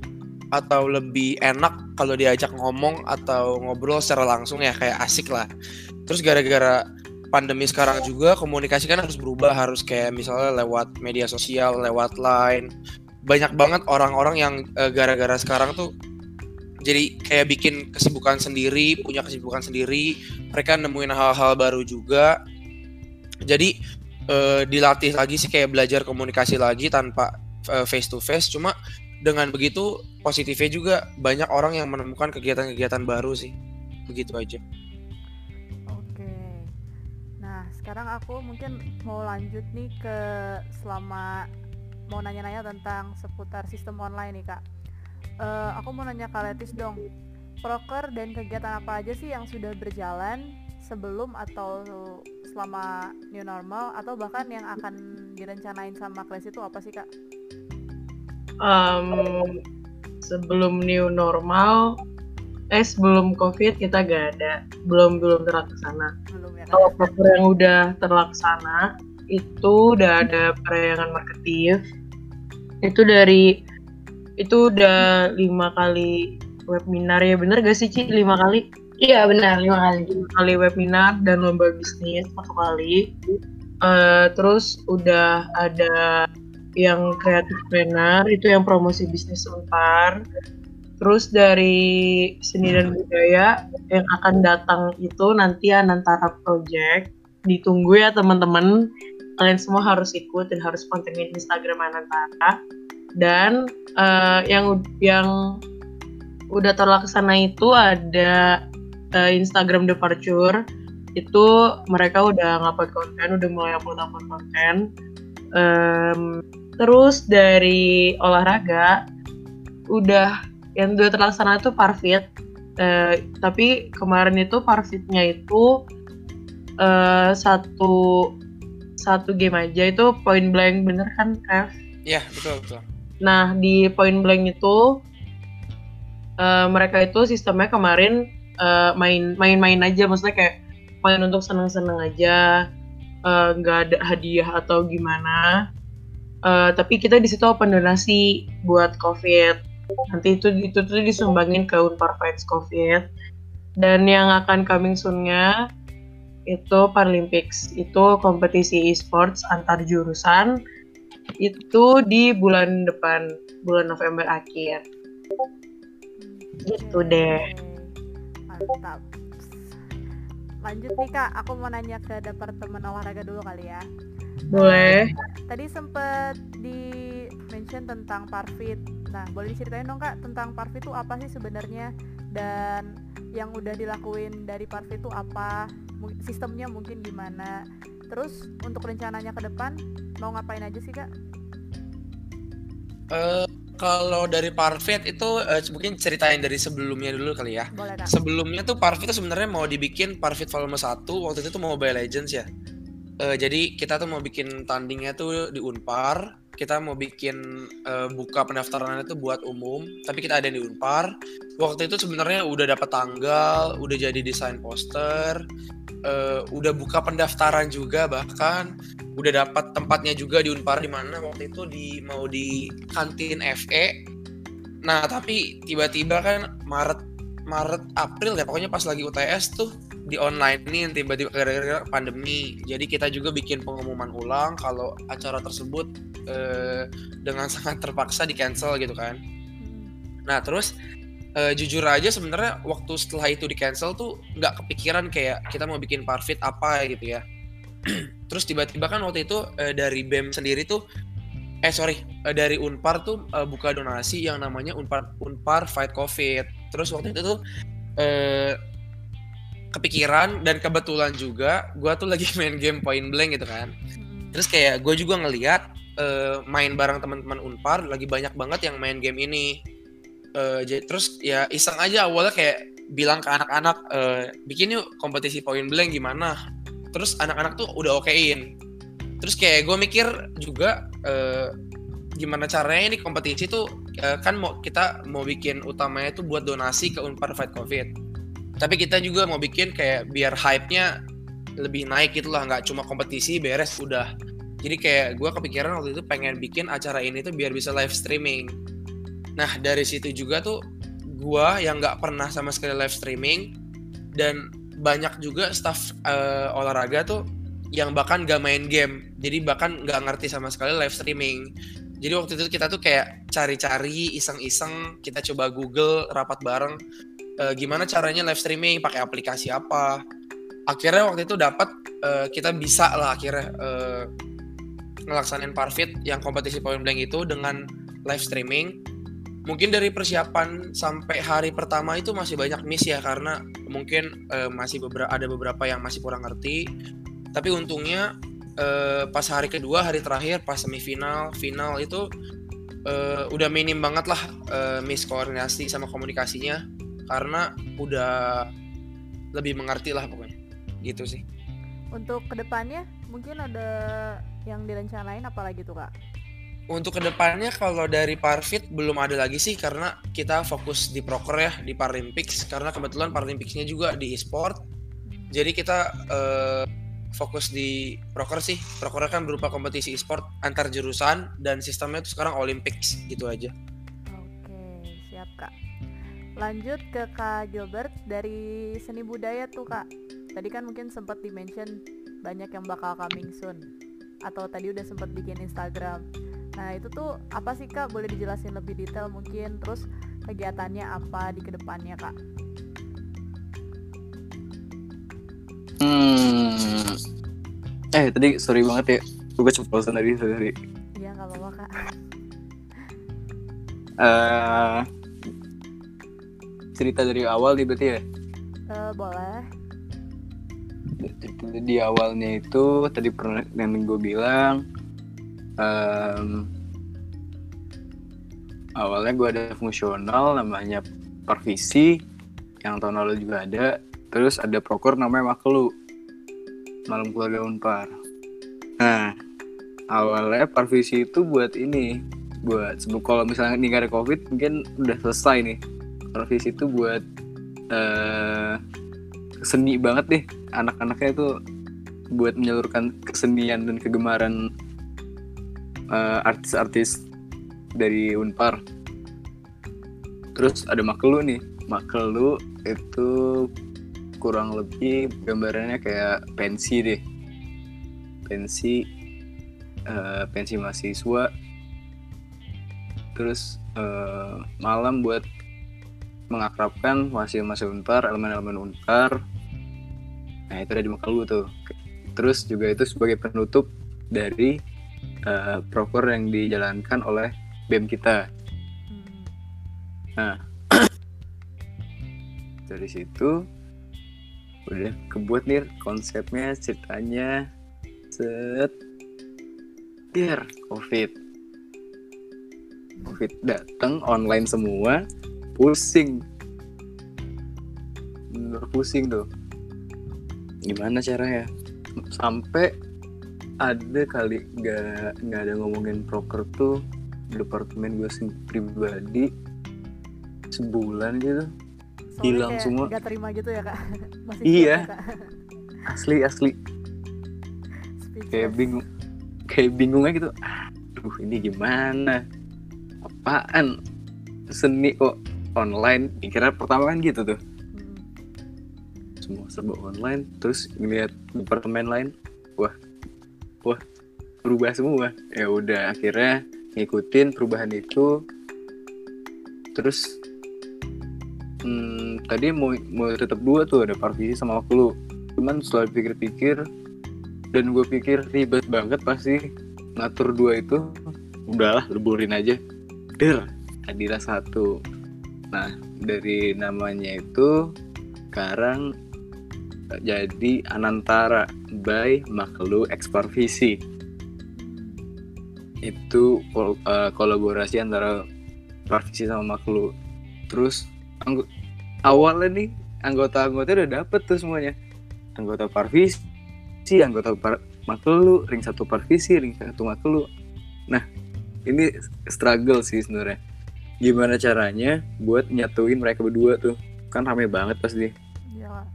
atau lebih enak kalau diajak ngomong atau ngobrol secara langsung ya kayak asik lah. Terus gara-gara pandemi sekarang juga komunikasi kan harus berubah harus kayak misalnya lewat media sosial, lewat line. Banyak banget orang-orang yang eh, gara-gara sekarang tuh jadi kayak bikin kesibukan sendiri, punya kesibukan sendiri. Mereka nemuin hal-hal baru juga. Jadi eh, dilatih lagi sih kayak belajar komunikasi lagi tanpa face to face. Cuma dengan begitu positifnya juga banyak orang yang menemukan kegiatan-kegiatan baru sih. Begitu aja. Oke. Nah, sekarang aku mungkin mau lanjut nih ke selama mau nanya-nanya tentang seputar sistem online nih, Kak. Eh, aku mau nanya Kak Letis dong. Proker dan kegiatan apa aja sih yang sudah berjalan sebelum atau selama new normal atau bahkan yang akan direncanain sama kelas itu apa sih, Kak? Em, sebelum new normal, eh sebelum covid kita gak ada, belum belum terlaksana. Belum ya, Kak? Kalau proker yang udah terlaksana itu udah ada perayangan marketing. Itu dari itu udah lima kali webinar ya bener gak sih Ci lima kali Iya benar lima kali. lima kali webinar dan lomba bisnis satu kali. Eh, terus udah ada yang kreatif planner itu yang promosi bisnis unpar terus dari seni dan budaya yang akan datang itu nanti Anantara Project. Ditunggu ya teman-teman. Kalian semua harus ikut dan harus pantengin Instagram Anantara. Dan eh, yang yang udah terlaksana itu ada eh, Instagram Departure itu mereka udah ngupload konten, udah mulai upload upload konten. Em, terus dari olahraga udah yang udah terlaksana itu parfit. Eh, tapi kemarin itu parfitnya itu eh, satu satu game aja itu point blank bener kan Kev? Iya, betul betul. Nah di point blank itu eh, mereka itu sistemnya kemarin eh, main main-main aja maksudnya kayak main untuk seneng-seneng aja eh, nggak ada hadiah atau gimana. Eh, tapi kita di situ open donasi buat COVID. Nanti itu itu tuh disumbangin ke Unpar Fights COVID. Dan yang akan coming soon-nya itu Paralympics. Itu kompetisi e-sports antar jurusan itu di bulan depan, bulan November akhir. Gitu deh. Mantap. Lanjut nih kak, aku mau nanya ke departemen olahraga dulu kali ya. Boleh. Tadi sempet di mention tentang parfit. Nah, boleh diceritain dong kak tentang parfit itu apa sih sebenarnya dan yang udah dilakuin dari parfit itu apa? Sistemnya mungkin gimana? Terus untuk rencananya ke depan mau ngapain aja sih kak? Eh, kalau dari Parfit itu eh, mungkin ceritain dari sebelumnya dulu kali ya. Boleh kak? Sebelumnya tuh Parfit tuh sebenarnya mau dibikin Parfit volume 1 waktu itu tuh Mobile Legends ya. Eh, jadi kita tuh mau bikin tandingnya tuh di Unpar. Kita mau bikin eh, buka pendaftarannya tuh buat umum, tapi kita ada di Unpar. Waktu itu sebenarnya udah dapat tanggal, udah jadi desain poster, eh, udah buka pendaftaran juga bahkan udah dapat tempatnya juga di Unpar di mana waktu itu di mau di kantin FE. Nah, tapi tiba-tiba kan Maret Maret April ya pokoknya pas lagi UTS tuh di online nih tiba-tiba gara-gara pandemi. Jadi kita juga bikin pengumuman ulang kalau acara tersebut eh, dengan sangat terpaksa di cancel gitu kan. Nah terus eh, jujur aja sebenarnya waktu setelah itu di cancel tuh nggak kepikiran kayak kita mau bikin parfit apa gitu ya. terus tiba-tiba kan waktu itu eh, dari BEM sendiri tuh eh sorry eh, dari Unpar tuh eh, buka donasi yang namanya Unpar Unpar Fight COVID. Terus waktu itu tuh eh, kepikiran dan kebetulan juga gue tuh lagi main game Point Blank gitu kan. Terus kayak gue juga ngeliat eh, main bareng teman-teman Unpar lagi banyak banget yang main game ini. Eh, jadi terus ya iseng aja awalnya kayak bilang ke anak-anak eh, bikin yuk kompetisi point blank gimana. Terus anak-anak tuh udah okein. Terus kayak gue mikir juga eh, gimana caranya ini kompetisi tuh eh, kan mau kita mau bikin utamanya tuh buat donasi ke Unpar Fight Covid. Tapi kita juga mau bikin kayak biar hype-nya lebih naik gitu lah, nggak cuma kompetisi beres udah. Jadi kayak gue kepikiran waktu itu pengen bikin acara ini tuh biar bisa live streaming. Nah dari situ juga tuh gue yang nggak pernah sama sekali live streaming dan banyak juga staff eh, olahraga tuh yang bahkan gak main game. Jadi bahkan nggak ngerti sama sekali live streaming. Jadi waktu itu kita tuh kayak cari-cari iseng-iseng kita coba Google rapat bareng eh, gimana caranya live streaming pakai aplikasi apa. Akhirnya waktu itu dapat eh, kita bisa lah akhirnya eh, ngelaksanain parfit yang kompetisi point blank itu dengan live streaming mungkin dari persiapan sampai hari pertama itu masih banyak miss ya karena mungkin eh, masih beberapa ada beberapa yang masih kurang ngerti. Tapi untungnya eh, pas hari kedua hari terakhir pas semifinal final itu eh, udah minim banget lah eh, miss koordinasi sama komunikasinya. Karena udah lebih mengerti lah pokoknya. Gitu sih. Untuk ke depannya mungkin ada yang direncanain apalagi tuh kak? Untuk ke depannya kalau dari Parfit belum ada lagi sih karena kita fokus di proker ya di Paralympics karena kebetulan Paralympicsnya juga di e-sport. Jadi kita eh, fokus di proker sih. Proker kan berupa kompetisi e-sport antar jurusan dan sistemnya itu sekarang Olympics gitu aja. lanjut ke Kak Gilbert dari seni budaya tuh Kak. Tadi kan mungkin sempat di-mention banyak yang bakal coming soon. Atau tadi udah sempat bikin Instagram. Nah itu tuh apa sih Kak? Boleh dijelasin lebih detail mungkin. Terus kegiatannya apa di ke depannya Kak? Hmm. Eh tadi sorry banget ya. Gue keceplosan tadi sorry. Iya nggak apa-apa Kak. Eh cerita dari awal nih berarti ya. Eh, boleh. Di, di awalnya itu tadi pernah yang gue bilang em, awalnya gue ada fungsional namanya Parvisi yang tahun lalu juga ada. Terus ada proker namanya Makelu malam keluarga Unpar. Nah awalnya Parvisi itu buat ini buat sebelum kalau misalnya ini gak ada covid mungkin udah selesai nih. Parvisi itu buat eh seni banget deh. Anak-anaknya itu buat menyalurkan kesenian dan kegemaran eh, artis-artis dari Unpar. Terus ada Makelu nih. Makelu itu kurang lebih gambarannya kayak pensi deh. Pensi eh, pensi mahasiswa. Terus eh, malam buat mengakrabkan mahasiswa-mahasiswa Unpar, elemen-elemen Unpar. Nah, itu ada di Makelu tuh. Terus juga itu sebagai penutup dari proker yang dijalankan oleh BEM kita. Hmm. Dari situ udah kebuat nih konsepnya, ceritanya set biar COVID. COVID datang online semua, pusing. Bener pusing tuh. Gimana caranya? Sampai ada kali nggak nggak ada ngomongin proker tuh departemen gue sendiri pribadi sebulan gitu Soalnya Hilang semua. nggak terima gitu ya Kak? Masih Iya. ya, Kak? asli asli Speechless. kayak bingung kayak bingung aja gitu aduh ini gimana apaan seni kok online kira pertama kan gitu tuh Hmm. semua serba online terus ngeliat departemen lain wah wah berubah semua. Ya udah akhirnya ngikutin perubahan itu. Terus hmm, tadi mau mau tetap dua tuh ada partisi sama Maklu cuman setelah pikir-pikir dan gue pikir ribet banget pasti ngatur dua itu. Udahlah leburin aja. Der adilah satu. Nah dari namanya itu sekarang jadi Anantara by Maklu Eksparvisi itu kol- eh, kolaborasi antara Parvisi sama Maklu terus awalnya nih anggota-anggota udah dapet tuh semuanya. Anggota Parvisi anggota par Maklu ring satu Parvisi ring satu Maklu nah ini struggle sih sebenarnya. Gimana caranya buat nyatuin mereka berdua tuh? Kan rame banget pasti. Iya, Kak.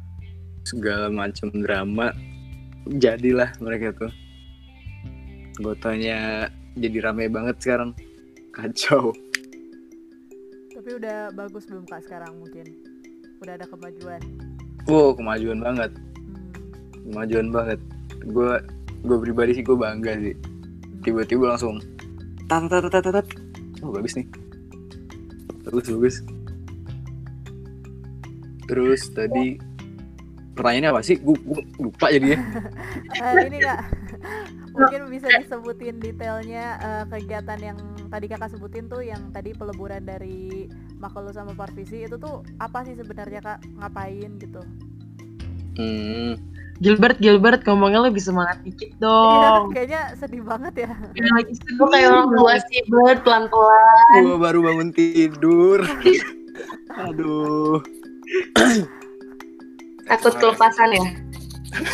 Segala macam drama jadilah mereka tuh. Anggotanya jadi rame banget sekarang. Kacau. Tapi udah bagus belum Kak sekarang mungkin? Udah ada kemajuan. wow kemajuan banget. Hmm. kemajuan banget. Gue gue pribadi sih gue bangga sih. Tiba-tiba langsung tat tat tat tat tat. oh bagus nih. Bagus bagus. Terus tadi pertanyaannya apa sih gue lupa jadinya Eh, ini Kak, mungkin bisa disebutin detailnya eh, kegiatan yang tadi kakak sebutin tuh yang tadi peleburan dari Makelu sama Parvisi itu tuh apa sih sebenarnya kak ngapain gitu? hmm, Gilbert, Gilbert ngomongnya lebih semangat dikit Iya, dong. kayaknya sedih banget ya. Kayak lagi sedih. Gue kayak orang tua sih, Bert, pelan-pelan. gue baru bangun tidur aduh Takut kelepasan ya?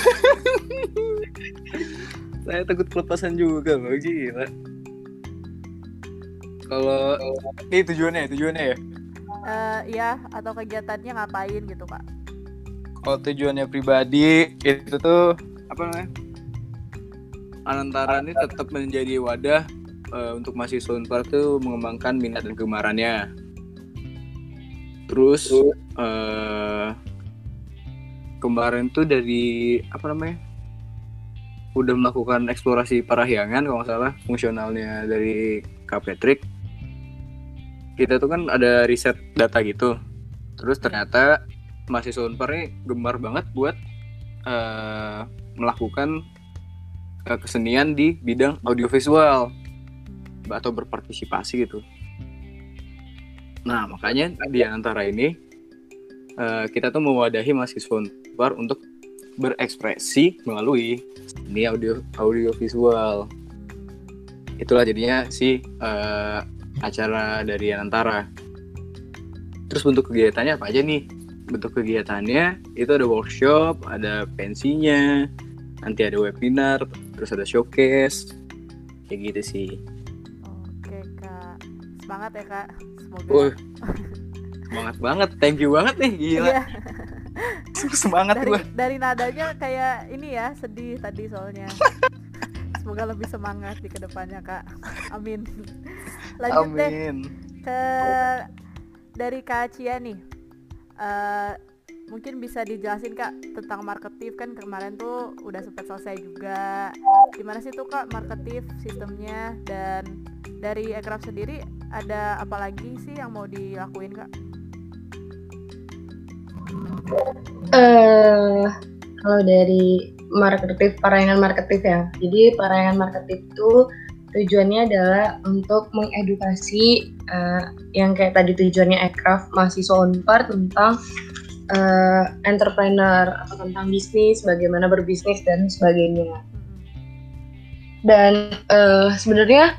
saya takut kelepasan juga loh gila. Kalau ini tujuannya tujuannya ya? Eh, iya, atau kegiatannya ngapain gitu kak? kalau tujuannya pribadi itu tuh apa namanya? Anantara ini tetap menjadi wadah eh, untuk mahasiswa Unpar tuh mengembangkan minat dan kegemarannya. Terus? eh kemarin tuh dari apa namanya udah melakukan eksplorasi Parahyangan kalau nggak salah fungsionalnya dari Kapetrik kita tuh kan ada riset data gitu. Terus ternyata mahasiswa Unpar ini gemar banget buat eh, melakukan eh, kesenian di bidang audiovisual atau berpartisipasi gitu. Nah makanya di antara ini eh, kita tuh mewadahi mahasiswa Unpar untuk berekspresi melalui seni audio audiovisual itulah jadinya si eh, acara dari Anantara. Terus bentuk kegiatannya apa aja nih? Bentuk kegiatannya itu ada workshop, ada pensinya, nanti ada webinar, terus ada showcase, kayak gitu sih. Oke kak, semangat ya kak. Semoga. Wah, semangat banget, thank you banget nih, gila. Iya. semangat dari gua. dari nadanya kayak ini ya sedih tadi soalnya. Semoga lebih semangat di ke depannya kak. Amin. Lanjut deh Amin. ke dari Kak Cia nih. Eh, mungkin bisa dijelasin Kak tentang marketif kan kemarin tuh udah sempat selesai juga. Gimana sih tuh Kak marketif sistemnya dan dari Aircraft sendiri ada apa lagi sih yang mau dilakuin Kak? Eh kalau dari marketif parayangan marketif ya. Jadi parayangan marketif itu tujuannya adalah untuk mengedukasi eh, yang kayak tadi tujuannya aircraft mahasiswa unpar tentang eh, entrepreneur atau tentang bisnis bagaimana berbisnis dan sebagainya. Dan eh, sebenarnya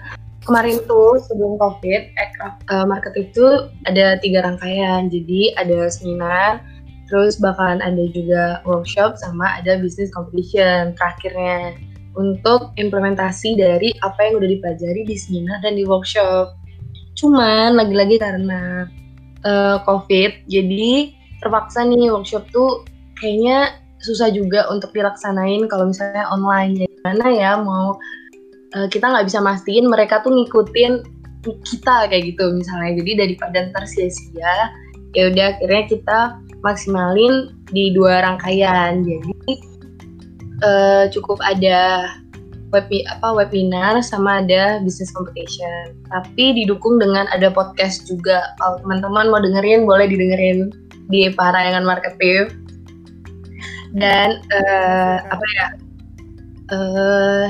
kemarin tuh sebelum covid aircraft eh, marketif itu ada tiga rangkaian. Jadi ada seminar terus bakalan ada juga workshop sama ada business competition terakhirnya untuk implementasi dari apa yang udah dipelajari di seminar dan di workshop. Cuman lagi-lagi karena uh, COVID, jadi terpaksa nih workshop tuh kayaknya susah juga untuk dilaksanain kalau misalnya online. Jadi Gimana ya mau uh, kita nggak bisa mastiin mereka tuh ngikutin kita kayak gitu misalnya. Jadi daripada ntar sia-sia, ya udah akhirnya kita maksimalin di dua rangkaian. Jadi uh, cukup ada web apa webinar sama ada business competition. Tapi didukung dengan ada podcast juga. Kalau teman-teman mau dengerin boleh didengerin di Parayangan Marketif. Dan uh, apa ya? Uh,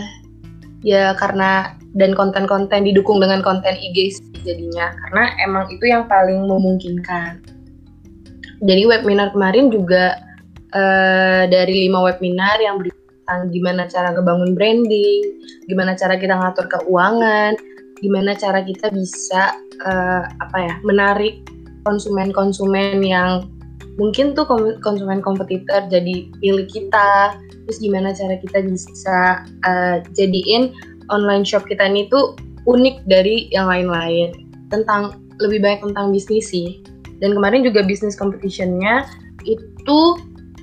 ya karena dan konten-konten didukung dengan konten IG jadinya karena emang itu yang paling memungkinkan. Jadi webinar kemarin juga uh, dari lima webinar yang tentang gimana cara ngebangun branding, gimana cara kita ngatur keuangan, gimana cara kita bisa uh, apa ya menarik konsumen-konsumen yang mungkin tuh konsumen kompetitor jadi pilih kita, terus gimana cara kita bisa uh, jadiin online shop kita ini tuh unik dari yang lain-lain tentang lebih banyak tentang bisnis sih. Dan kemarin juga bisnis competitionnya itu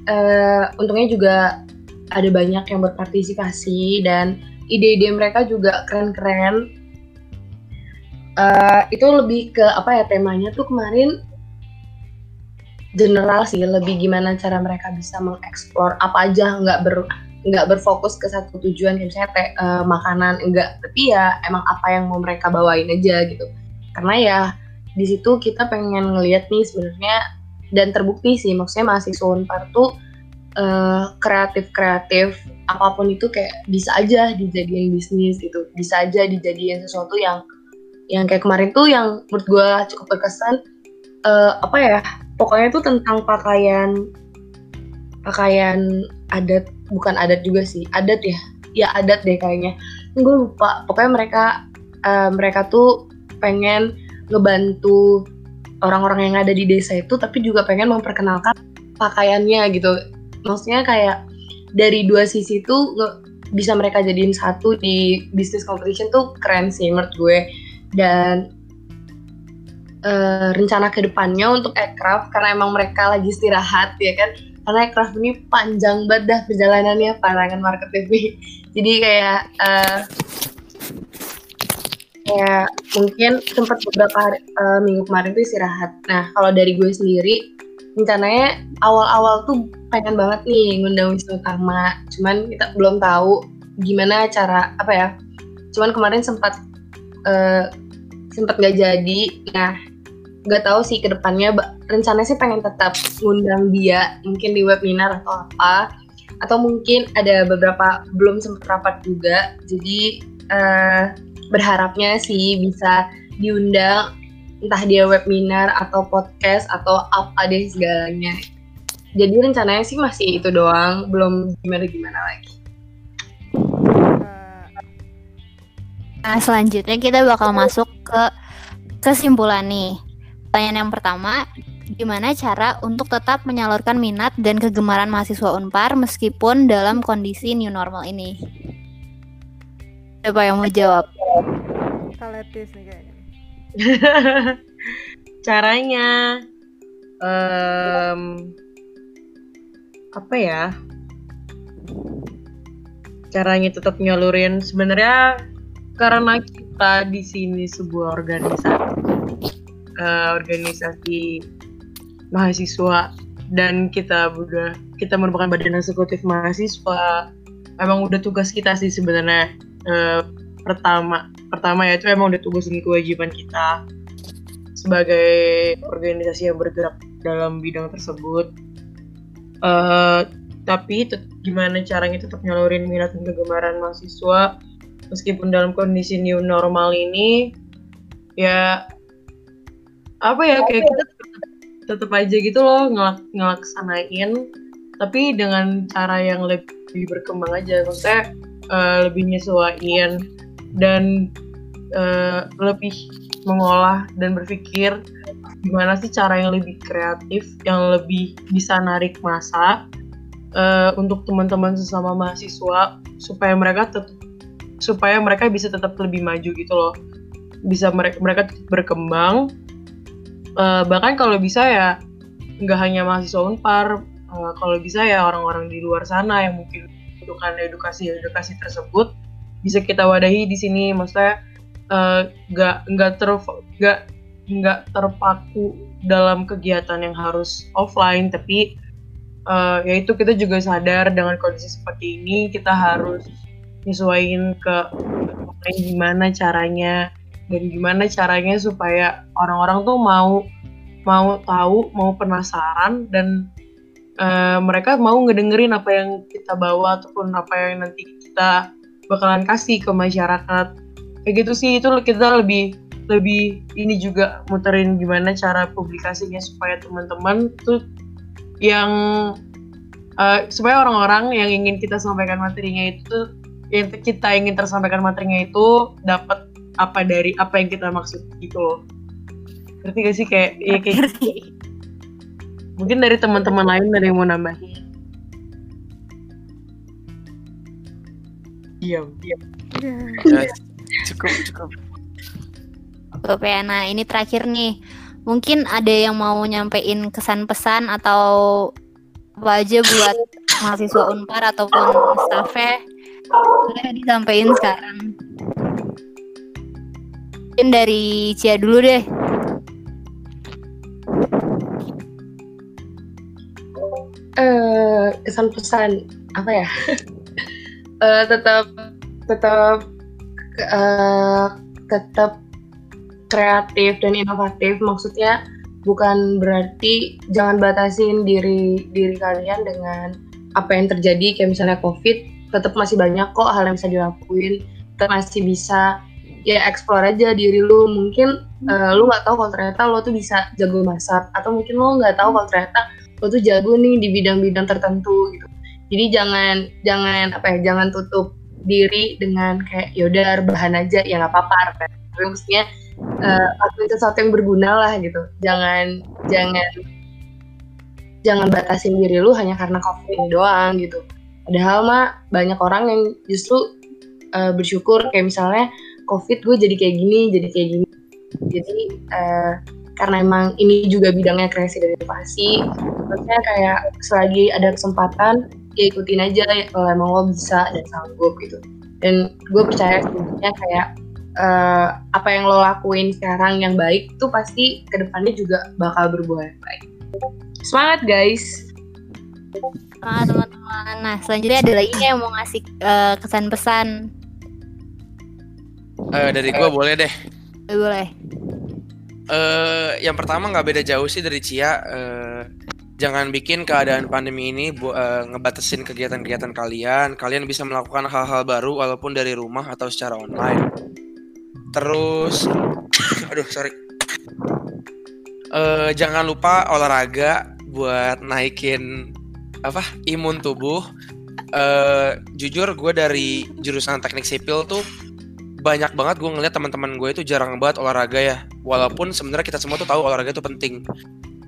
uh, untungnya juga ada banyak yang berpartisipasi dan ide-ide mereka juga keren-keren. Uh, itu lebih ke apa ya temanya tuh kemarin general sih lebih gimana cara mereka bisa mengeksplor apa aja nggak ber nggak berfokus ke satu tujuan kayak misalnya te, uh, makanan enggak tapi ya emang apa yang mau mereka bawain aja gitu karena ya di situ kita pengen ngeliat nih sebenarnya dan terbukti sih maksudnya mahasiswa Unpar tuh uh, apa pun itu kayak bisa aja dijadiin bisnis gitu bisa aja dijadiin sesuatu yang yang kayak kemarin tuh yang menurut gue cukup berkesan. Uh, apa ya pokoknya tuh tentang pakaian pakaian adat bukan adat juga sih adat ya ya adat deh kayaknya. Gue lupa pokoknya mereka uh, mereka tuh pengen ngebantu orang-orang yang ada di desa itu tapi juga pengen memperkenalkan pakaiannya gitu. Maksudnya kayak dari dua sisi tuh bisa mereka jadiin satu di bisnis competition tuh keren sih menurut gue. Dan uh, rencana ke depannya untuk aircraft karena emang mereka lagi istirahat ya kan? Karena aircraft ini panjang banget dah perjalanannya parangan market TV jadi kayak uh, kayak mungkin sempat beberapa hari, uh, minggu kemarin tuh istirahat. Nah kalau dari gue sendiri rencananya awal-awal tuh pengen banget nih ngundang Wisnu Tama, cuman kita belum tahu gimana cara apa ya. Cuman kemarin sempat uh, sempat nggak jadi. Nah nggak tahu sih ke depannya rencananya sih pengen tetap ngundang dia mungkin di webinar atau apa atau mungkin ada beberapa belum sempat rapat juga jadi uh, berharapnya sih bisa diundang entah dia webinar atau podcast atau apa deh segalanya. Jadi rencananya sih masih itu doang belum gimana gimana lagi. Nah selanjutnya kita bakal masuk ke kesimpulan nih. Pertanyaan yang pertama, gimana cara untuk tetap menyalurkan minat dan kegemaran mahasiswa Unpar meskipun dalam kondisi new normal ini? Siapa yang mau jawab? Kaletis nih kayaknya. Caranya um, apa ya? Caranya tetap nyalurin sebenarnya karena kita di sini sebuah organisasi uh, organisasi mahasiswa dan kita udah kita merupakan badan eksekutif mahasiswa emang udah tugas kita sih sebenarnya uh, pertama pertama ya itu emang udah tugas dan kewajiban kita sebagai organisasi yang bergerak dalam bidang tersebut. Uh, tapi gimana caranya tetap nyalurin minat dan kegemaran mahasiswa meskipun dalam kondisi new normal ini ya apa ya kayak kita tetap aja gitu loh ngelak ngelaksanain. Tapi dengan cara yang lebih berkembang aja maksudnya uh, lebih nyesuaiin dan uh, lebih mengolah dan berpikir gimana sih cara yang lebih kreatif yang lebih bisa narik masa uh, untuk teman-teman sesama mahasiswa supaya mereka tetap supaya mereka bisa tetap lebih maju gitu loh. Bisa mereka mereka berkembang. Uh, bahkan kalau bisa ya nggak hanya mahasiswa unpar uh, kalau bisa ya orang-orang di luar sana yang mungkin membutuhkan edukasi-edukasi tersebut bisa kita wadahi di sini. Maksudnya uh, nggak nggak ter nggak nggak terpaku dalam kegiatan yang harus offline tapi uh, yaitu kita juga sadar dengan kondisi seperti ini kita harus nyesuaiin ke gimana caranya dan gimana caranya supaya orang-orang tuh mau mau tahu, mau penasaran dan uh, mereka mau ngedengerin apa yang kita bawa ataupun apa yang nanti kita bakalan kasih ke masyarakat. Kayak gitu sih itu kita lebih lebih ini juga muterin gimana cara publikasinya supaya teman-teman tuh yang uh, supaya orang-orang yang ingin kita sampaikan materinya itu yang kita ingin tersampaikan materinya itu dapat apa dari apa yang kita maksud gitu loh ngerti gak sih kayak ya kayak. Mungkin dari teman-teman lain ada yang mau nambahin iya iya ya, cukup cukup Oke, nah ini terakhir nih. Mungkin ada yang mau nyampein kesan pesan atau apa aja buat mahasiswa Unpar ataupun stafnya boleh disampaikan sekarang. Mungkin dari Cia dulu deh. Uh, kesan pesan apa ya? uh, tetap tetap uh, tetap kreatif dan inovatif. Maksudnya bukan berarti jangan batasin diri diri kalian dengan apa yang terjadi kayak misalnya COVID. Tetap masih banyak kok hal yang bisa dilakuin. Tetap masih bisa ya explore aja diri lu mungkin uh, lu nggak tahu kalau ternyata lo tuh bisa jago masak atau mungkin lo nggak tahu kalau ternyata lo tuh jago nih di bidang-bidang tertentu gitu. Jadi jangan jangan apa ya jangan tutup diri dengan kayak yaudah bahan aja. Ya nggak apa-apa tapi maksudnya uh, sesuatu yang berguna lah gitu. Jangan jangan jangan batasin diri lu hanya karena covid ini doang gitu. Padahal mah banyak orang yang justru uh, bersyukur kayak misalnya covid gue jadi kayak gini jadi kayak gini. Jadi uh, karena emang ini juga bidangnya kreasi dan inovasi maksudnya kayak selagi ada kesempatan ya ikutin aja ya, kalau emang lo bisa dan sanggup gitu dan gue percaya sebenarnya kayak eh, apa yang lo lakuin sekarang yang baik tuh pasti ke depannya juga bakal berbuah yang baik semangat guys Nah, teman-teman. Nah, selanjutnya ada lagi nih yang mau ngasih eh, kesan pesan. Eh, dari gue boleh deh. Boleh. Eh, yang pertama nggak beda jauh sih dari Cia. Eh, jangan bikin keadaan pandemi ini bu- eh, ngebatasin kegiatan-kegiatan kalian. Kalian bisa melakukan hal-hal baru walaupun dari rumah atau secara online. Terus, aduh sorry. Eh, jangan lupa olahraga buat naikin apa imun tubuh. Eh, jujur gue dari jurusan teknik sipil tuh banyak banget gue ngeliat teman-teman gue itu jarang banget olahraga ya. Walaupun sebenarnya kita semua tuh tahu olahraga itu penting.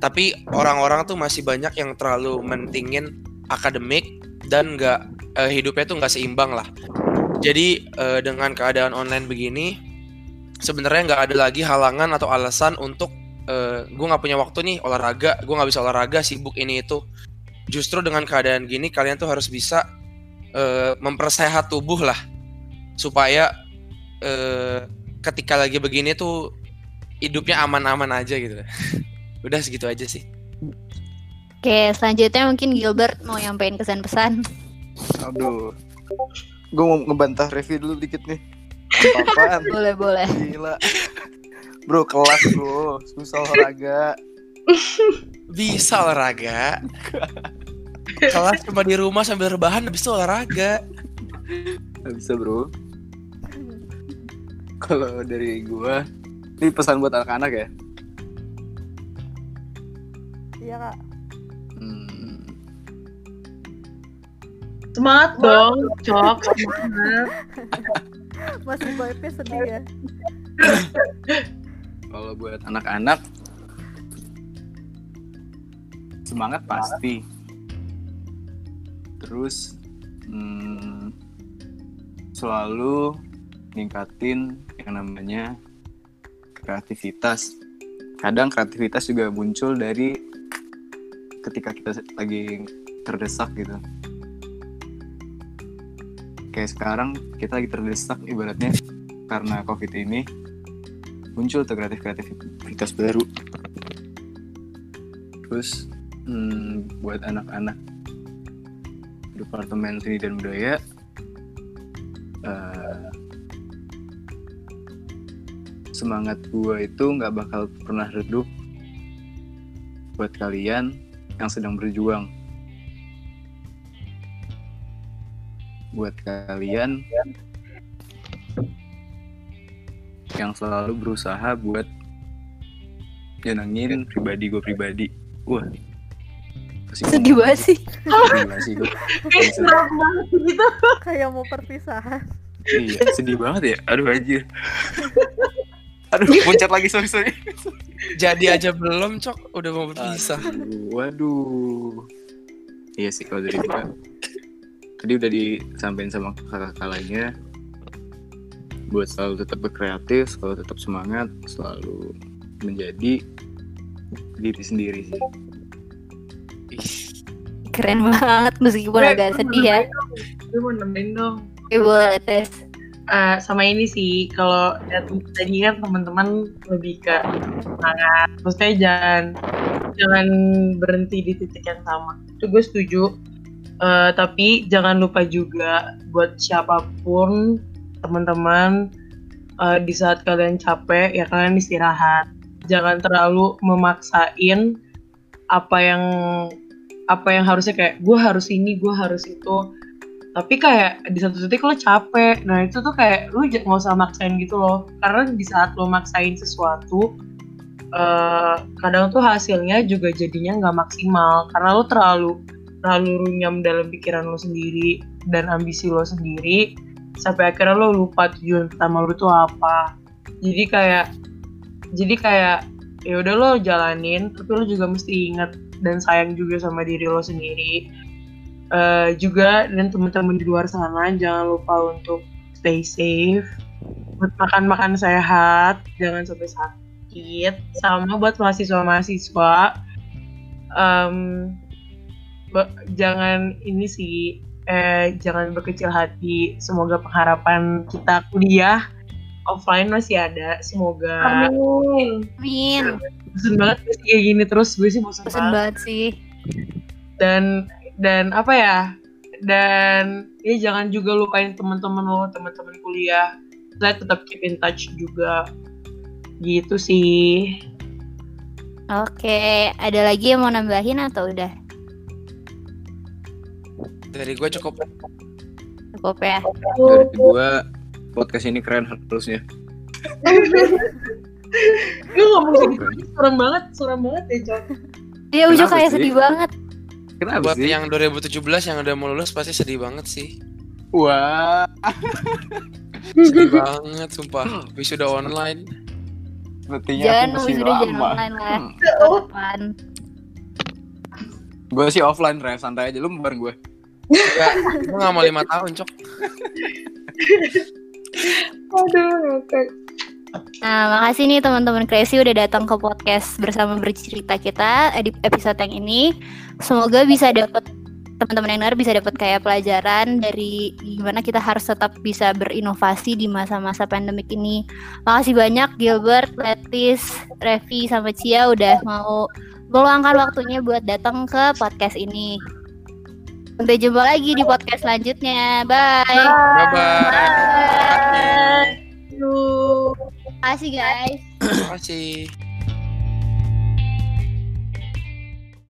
Tapi orang-orang tuh masih banyak yang terlalu mentingin akademik dan nggak eh, hidupnya tuh nggak seimbang lah. Jadi eh, dengan keadaan online begini sebenarnya nggak ada lagi halangan atau alasan untuk eh, gue nggak punya waktu nih olahraga gue nggak bisa olahraga sibuk ini itu. Justru dengan keadaan gini kalian tuh harus bisa eh, mempersehat tubuh lah. Supaya eh, ketika lagi begini tuh hidupnya aman-aman aja gitu. Udah segitu aja sih. Oke, selanjutnya mungkin Gilbert mau nyampein kesan pesan. Aduh. Gue mau ngebantah review dulu dikit nih. Apaan? Boleh, boleh. Gila. Bro, kelas bro. Susah olahraga. Bisa olahraga. Kelas cuma di rumah sambil rebahan habis itu olahraga. Gak bisa bro. Kalau dari gua, ini pesan buat anak-anak ya. Iya kak. Hmm, semangat dong cok semangat Masih vibe sedih ya. kalau buat anak-anak, semangat pasti. Terus hmm, selalu ningkatin yang namanya kreativitas. Kadang kreativitas juga muncul dari ketika kita lagi terdesak gitu. Kayak sekarang kita lagi terdesak ibaratnya karena covid ini muncul tuh kreatif kreativitas baru. Terus hmm, buat anak-anak departemen seni dan budaya eh, semangat gua itu nggak bakal pernah redup buat kalian yang sedang berjuang. Buat kalian yang selalu berusaha buat nyenengin pribadi gue pribadi. Wah Sedih banget sih. Gila sih gue banget gitu. Kayak mau perpisahan. iya sedih banget ya. Aduh anjir aduh loncat lagi sorry sorry. Jadi aja belum cok, udah mau berpisah. Aduh, waduh. Iya sih kalau dari gue tadi udah disampaikan sama kakak-kakak lainnya buat selalu tetap berkreatif selalu tetap semangat selalu menjadi diri sendiri sih. Keren banget meskipun agak sedih ya. gue mau nemenin dong. Oke, boleh tes. Eh, sama ini sih kalau tadi kan teman-teman lebih ke semangat. Maksudnya jangan jangan berhenti di titik yang sama. Itu gue setuju. Eh, tapi jangan lupa juga buat siapa pun teman-teman eh, di saat kalian capek ya kalian istirahat. Jangan terlalu memaksain apa yang apa yang harusnya kayak gue harus ini gue harus itu tapi kayak di satu titik lo capek. Nah itu tuh kayak lu nggak usah maksain gitu loh. Karena di saat lo maksain sesuatu eh, kadang tuh hasilnya juga jadinya nggak maksimal. Karena lo terlalu terlalu runyam dalam pikiran lo sendiri dan ambisi lo sendiri sampai akhirnya lo lupa tujuan pertama lo tuh apa. Jadi kayak jadi kayak ya udah lo jalanin tapi lo juga mesti ingat dan sayang juga sama diri lo sendiri Eh, juga dan teman-teman di luar sana jangan lupa untuk stay safe buat makan-makan sehat jangan sampai sakit sama buat mahasiswa-mahasiswa em, ba- jangan ini sih eh, jangan berkecil hati semoga pengharapan kita kuliah offline masih ada. Semoga. Amin. Amin. Bosen banget sih kayak gini terus gue sih bosen, Bosen banget. banget sih. Dan dan apa ya? Dan ya jangan juga lupain teman-teman lo, teman-teman kuliah. Saya tetap keep in touch juga. Gitu sih. Oke, ada lagi yang mau nambahin atau udah Dari gue cukup. cukup ya? Dari gua podcast ini keren harusnya. Gue ngomong segitu aja serem banget, serem banget ya, Cok. Iya, Ujo kayak sedih banget. Kenapa Buat sih? yang 2017 yang udah mau lulus pasti sedih banget sih. Wah, Sedih banget sumpah. Wisuda online. sepertinya Jangan aku masih wisuda jangan lama. online lah. Hmm. Kapan? Gue sih offline, Re. Santai aja. Lu mau bareng gue. Enggak, gue gak mau lima tahun, Cok. Aduh, ngakak. Nah, makasih nih teman-teman Crazy udah datang ke podcast bersama bercerita kita eh, di episode yang ini. Semoga bisa dapat teman-teman yang denger bisa dapat kayak pelajaran dari gimana kita harus tetap bisa berinovasi di masa-masa pandemik ini. Makasih banyak Gilbert, Letis, Revi sama Cia udah mau meluangkan waktunya buat datang ke podcast ini. Sampai jumpa lagi di podcast selanjutnya. Bye. Bye-bye. Aduh. Makasih guys. Terima kasih.